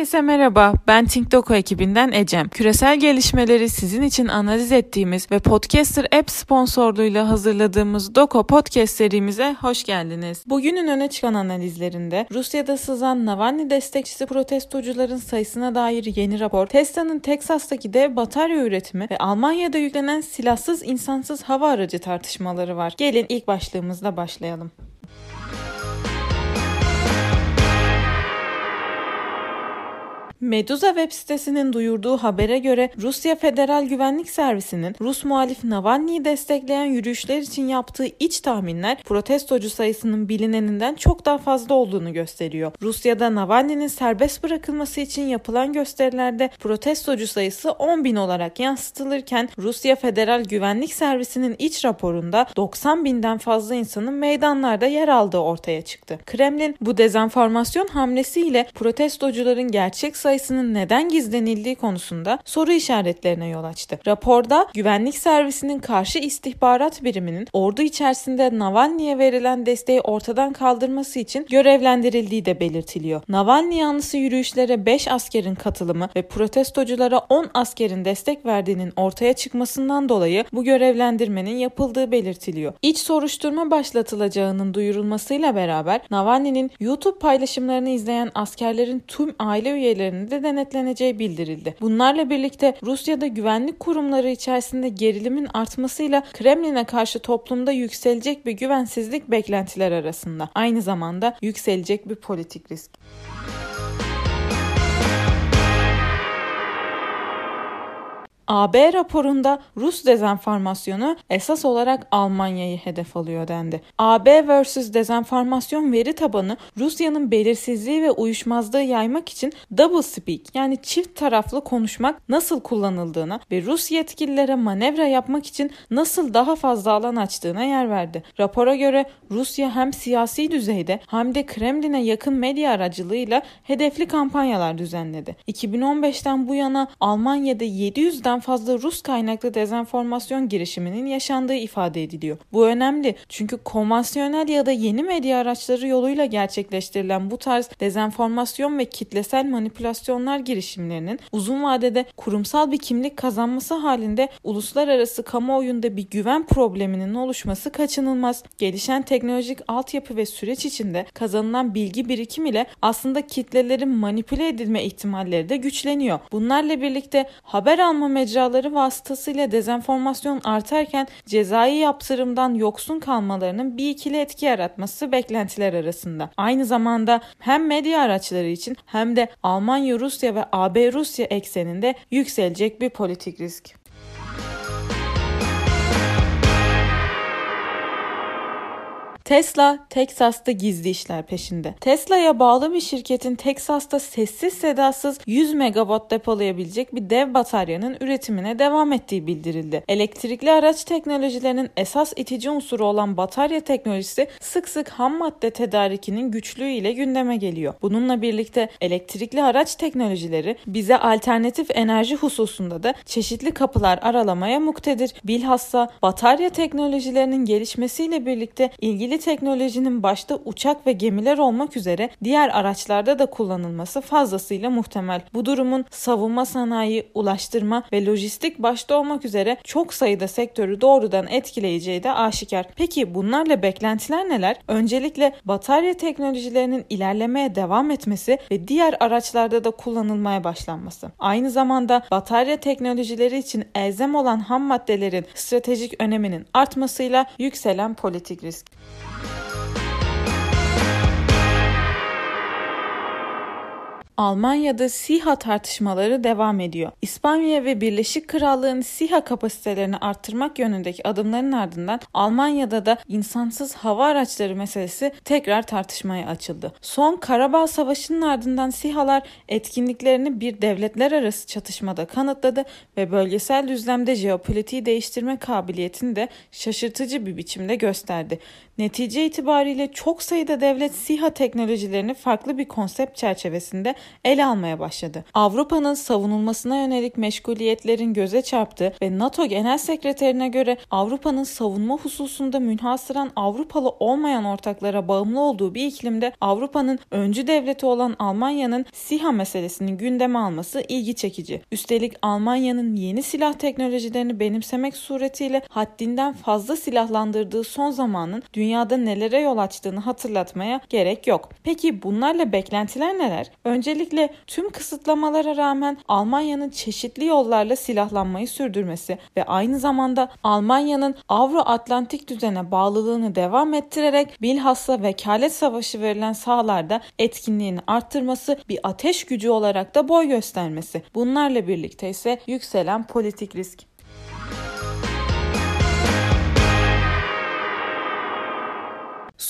Herkese merhaba, ben TinkDoku ekibinden Ecem. Küresel gelişmeleri sizin için analiz ettiğimiz ve Podcaster App sponsorluğuyla hazırladığımız Doko Podcast serimize hoş geldiniz. Bugünün öne çıkan analizlerinde Rusya'da sızan Navalny destekçisi protestocuların sayısına dair yeni rapor, Tesla'nın Teksas'taki dev batarya üretimi ve Almanya'da yüklenen silahsız insansız hava aracı tartışmaları var. Gelin ilk başlığımızla başlayalım. Meduza web sitesinin duyurduğu habere göre Rusya Federal Güvenlik Servisi'nin Rus muhalif Navalny'yi destekleyen yürüyüşler için yaptığı iç tahminler protestocu sayısının bilineninden çok daha fazla olduğunu gösteriyor. Rusya'da Navalny'nin serbest bırakılması için yapılan gösterilerde protestocu sayısı 10 bin olarak yansıtılırken Rusya Federal Güvenlik Servisi'nin iç raporunda 90 binden fazla insanın meydanlarda yer aldığı ortaya çıktı. Kremlin bu dezenformasyon hamlesiyle protestocuların gerçek sayısı sayısının neden gizlenildiği konusunda soru işaretlerine yol açtı. Raporda güvenlik servisinin karşı istihbarat biriminin ordu içerisinde Navalny'e verilen desteği ortadan kaldırması için görevlendirildiği de belirtiliyor. Navalny yanlısı yürüyüşlere 5 askerin katılımı ve protestoculara 10 askerin destek verdiğinin ortaya çıkmasından dolayı bu görevlendirmenin yapıldığı belirtiliyor. İç soruşturma başlatılacağının duyurulmasıyla beraber Navalny'nin YouTube paylaşımlarını izleyen askerlerin tüm aile üyelerinin üzerinde de denetleneceği bildirildi. Bunlarla birlikte Rusya'da güvenlik kurumları içerisinde gerilimin artmasıyla Kremlin'e karşı toplumda yükselecek bir güvensizlik beklentiler arasında. Aynı zamanda yükselecek bir politik risk. AB raporunda Rus dezenformasyonu esas olarak Almanya'yı hedef alıyor dendi. AB vs dezenformasyon veri tabanı Rusya'nın belirsizliği ve uyuşmazlığı yaymak için double speak yani çift taraflı konuşmak nasıl kullanıldığına ve Rus yetkililere manevra yapmak için nasıl daha fazla alan açtığına yer verdi. Rapora göre Rusya hem siyasi düzeyde hem de Kremlin'e yakın medya aracılığıyla hedefli kampanyalar düzenledi. 2015'ten bu yana Almanya'da 700'den fazla Rus kaynaklı dezenformasyon girişiminin yaşandığı ifade ediliyor. Bu önemli çünkü konvansiyonel ya da yeni medya araçları yoluyla gerçekleştirilen bu tarz dezenformasyon ve kitlesel manipülasyonlar girişimlerinin uzun vadede kurumsal bir kimlik kazanması halinde uluslararası kamuoyunda bir güven probleminin oluşması kaçınılmaz. Gelişen teknolojik altyapı ve süreç içinde kazanılan bilgi birikim ile aslında kitlelerin manipüle edilme ihtimalleri de güçleniyor. Bunlarla birlikte haber alma mecraları mecraları vasıtasıyla dezenformasyon artarken cezai yaptırımdan yoksun kalmalarının bir ikili etki yaratması beklentiler arasında. Aynı zamanda hem medya araçları için hem de Almanya, Rusya ve AB Rusya ekseninde yükselecek bir politik risk. Tesla, Teksas'ta gizli işler peşinde. Tesla'ya bağlı bir şirketin Teksas'ta sessiz sedasız 100 megawatt depolayabilecek bir dev bataryanın üretimine devam ettiği bildirildi. Elektrikli araç teknolojilerinin esas itici unsuru olan batarya teknolojisi sık sık ham madde tedarikinin güçlüğüyle gündeme geliyor. Bununla birlikte elektrikli araç teknolojileri bize alternatif enerji hususunda da çeşitli kapılar aralamaya muktedir. Bilhassa batarya teknolojilerinin gelişmesiyle birlikte ilgili teknolojinin başta uçak ve gemiler olmak üzere diğer araçlarda da kullanılması fazlasıyla muhtemel. Bu durumun savunma sanayi, ulaştırma ve lojistik başta olmak üzere çok sayıda sektörü doğrudan etkileyeceği de aşikar. Peki bunlarla beklentiler neler? Öncelikle batarya teknolojilerinin ilerlemeye devam etmesi ve diğer araçlarda da kullanılmaya başlanması. Aynı zamanda batarya teknolojileri için elzem olan ham maddelerin stratejik öneminin artmasıyla yükselen politik risk. Almanya'da SİHA tartışmaları devam ediyor. İspanya ve Birleşik Krallığın SİHA kapasitelerini arttırmak yönündeki adımların ardından Almanya'da da insansız hava araçları meselesi tekrar tartışmaya açıldı. Son Karabağ Savaşı'nın ardından SİHA'lar etkinliklerini bir devletler arası çatışmada kanıtladı ve bölgesel düzlemde jeopolitiği değiştirme kabiliyetini de şaşırtıcı bir biçimde gösterdi. Netice itibariyle çok sayıda devlet SİHA teknolojilerini farklı bir konsept çerçevesinde ele almaya başladı. Avrupa'nın savunulmasına yönelik meşguliyetlerin göze çarptığı ve NATO Genel Sekreterine göre Avrupa'nın savunma hususunda münhasıran Avrupalı olmayan ortaklara bağımlı olduğu bir iklimde Avrupa'nın öncü devleti olan Almanya'nın SİHA meselesini gündeme alması ilgi çekici. Üstelik Almanya'nın yeni silah teknolojilerini benimsemek suretiyle haddinden fazla silahlandırdığı son zamanın dünyada nelere yol açtığını hatırlatmaya gerek yok. Peki bunlarla beklentiler neler? Öncelikle tüm kısıtlamalara rağmen Almanya'nın çeşitli yollarla silahlanmayı sürdürmesi ve aynı zamanda Almanya'nın Avro-Atlantik düzene bağlılığını devam ettirerek bilhassa vekalet savaşı verilen sahalarda etkinliğini arttırması bir ateş gücü olarak da boy göstermesi. Bunlarla birlikte ise yükselen politik risk.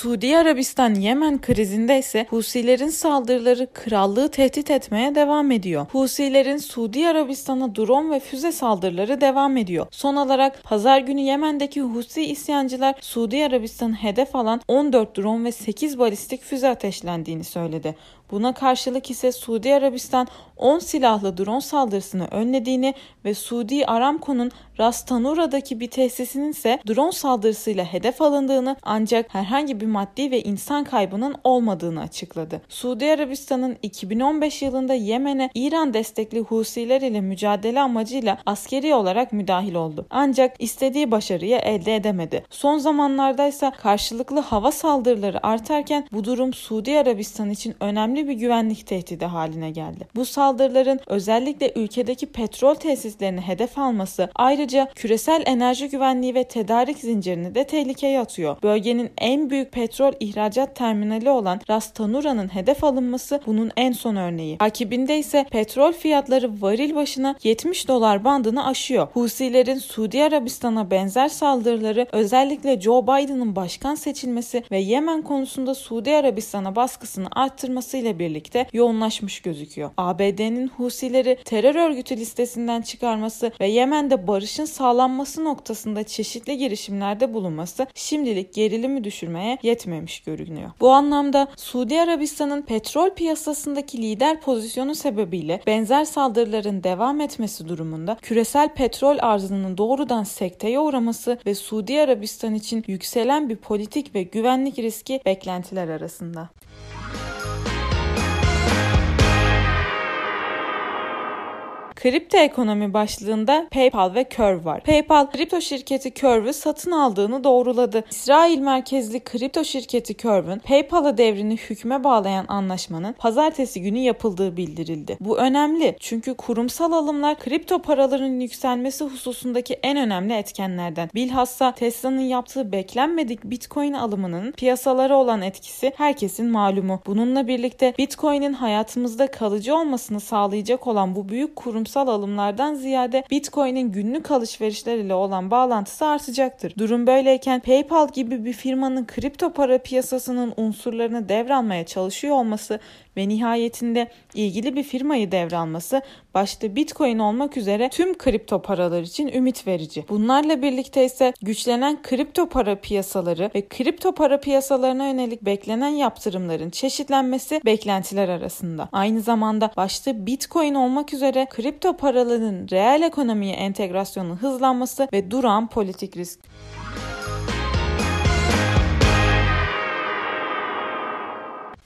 Suudi Arabistan Yemen krizinde ise Husilerin saldırıları krallığı tehdit etmeye devam ediyor. Husilerin Suudi Arabistan'a drone ve füze saldırıları devam ediyor. Son olarak pazar günü Yemen'deki Husi isyancılar Suudi Arabistan'ı hedef alan 14 drone ve 8 balistik füze ateşlendiğini söyledi. Buna karşılık ise Suudi Arabistan 10 silahlı drone saldırısını önlediğini ve Suudi Aramco'nun Ras Tanura'daki bir tesisinin ise drone saldırısıyla hedef alındığını ancak herhangi bir maddi ve insan kaybının olmadığını açıkladı. Suudi Arabistan'ın 2015 yılında Yemen'e İran destekli Husiler ile mücadele amacıyla askeri olarak müdahil oldu. Ancak istediği başarıyı elde edemedi. Son zamanlarda ise karşılıklı hava saldırıları artarken bu durum Suudi Arabistan için önemli bir güvenlik tehdidi haline geldi. Bu saldırıların özellikle ülkedeki petrol tesislerini hedef alması ayrıca küresel enerji güvenliği ve tedarik zincirini de tehlikeye atıyor. Bölgenin en büyük petrol ihracat terminali olan Ras Tanura'nın hedef alınması bunun en son örneği. Takibinde ise petrol fiyatları varil başına 70 dolar bandını aşıyor. Husilerin Suudi Arabistan'a benzer saldırıları özellikle Joe Biden'ın başkan seçilmesi ve Yemen konusunda Suudi Arabistan'a baskısını arttırmasıyla birlikte yoğunlaşmış gözüküyor. ABD'nin Husileri terör örgütü listesinden çıkarması ve Yemen'de barışın sağlanması noktasında çeşitli girişimlerde bulunması şimdilik gerilimi düşürmeye yetmemiş görünüyor. Bu anlamda Suudi Arabistan'ın petrol piyasasındaki lider pozisyonu sebebiyle benzer saldırıların devam etmesi durumunda küresel petrol arzının doğrudan sekteye uğraması ve Suudi Arabistan için yükselen bir politik ve güvenlik riski beklentiler arasında. Kripto ekonomi başlığında PayPal ve Curve var. PayPal kripto şirketi Curve'ü satın aldığını doğruladı. İsrail merkezli kripto şirketi Curve'ün PayPal'a devrini hükme bağlayan anlaşmanın pazartesi günü yapıldığı bildirildi. Bu önemli çünkü kurumsal alımlar kripto paraların yükselmesi hususundaki en önemli etkenlerden. Bilhassa Tesla'nın yaptığı beklenmedik Bitcoin alımının piyasalara olan etkisi herkesin malumu. Bununla birlikte Bitcoin'in hayatımızda kalıcı olmasını sağlayacak olan bu büyük kurumsal kurumsal alımlardan ziyade Bitcoin'in günlük alışverişler ile olan bağlantısı artacaktır. Durum böyleyken PayPal gibi bir firmanın kripto para piyasasının unsurlarını devralmaya çalışıyor olması ve nihayetinde ilgili bir firmayı devralması başta Bitcoin olmak üzere tüm kripto paralar için ümit verici. Bunlarla birlikte ise güçlenen kripto para piyasaları ve kripto para piyasalarına yönelik beklenen yaptırımların çeşitlenmesi beklentiler arasında. Aynı zamanda başta Bitcoin olmak üzere kripto paraların reel ekonomiye entegrasyonu hızlanması ve duran politik risk.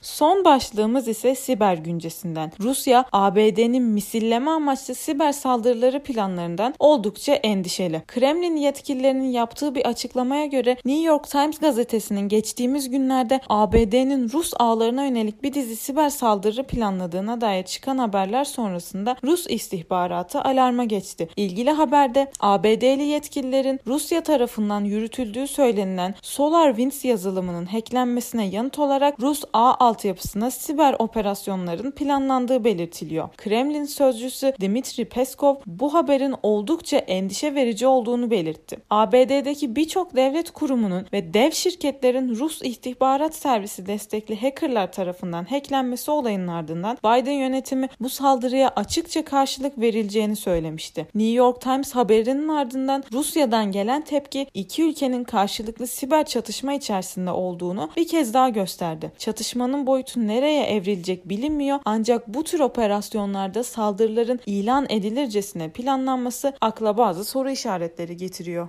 Son başlığımız ise siber güncesinden. Rusya, ABD'nin misilleme amaçlı siber saldırıları planlarından oldukça endişeli. Kremlin yetkililerinin yaptığı bir açıklamaya göre New York Times gazetesinin geçtiğimiz günlerde ABD'nin Rus ağlarına yönelik bir dizi siber saldırı planladığına dair çıkan haberler sonrasında Rus istihbaratı alarma geçti. İlgili haberde ABD'li yetkililerin Rusya tarafından yürütüldüğü söylenilen SolarWinds yazılımının hacklenmesine yanıt olarak Rus ağ altyapısına siber operasyonların planlandığı belirtiliyor. Kremlin sözcüsü Dmitry Peskov bu haberin oldukça endişe verici olduğunu belirtti. ABD'deki birçok devlet kurumunun ve dev şirketlerin Rus istihbarat servisi destekli hackerlar tarafından hacklenmesi olayının ardından Biden yönetimi bu saldırıya açıkça karşılık verileceğini söylemişti. New York Times haberinin ardından Rusya'dan gelen tepki iki ülkenin karşılıklı siber çatışma içerisinde olduğunu bir kez daha gösterdi. Çatışmanın boyutu nereye evrilecek bilinmiyor ancak bu tür operasyonlarda saldırıların ilan edilircesine planlanması akla bazı soru işaretleri getiriyor.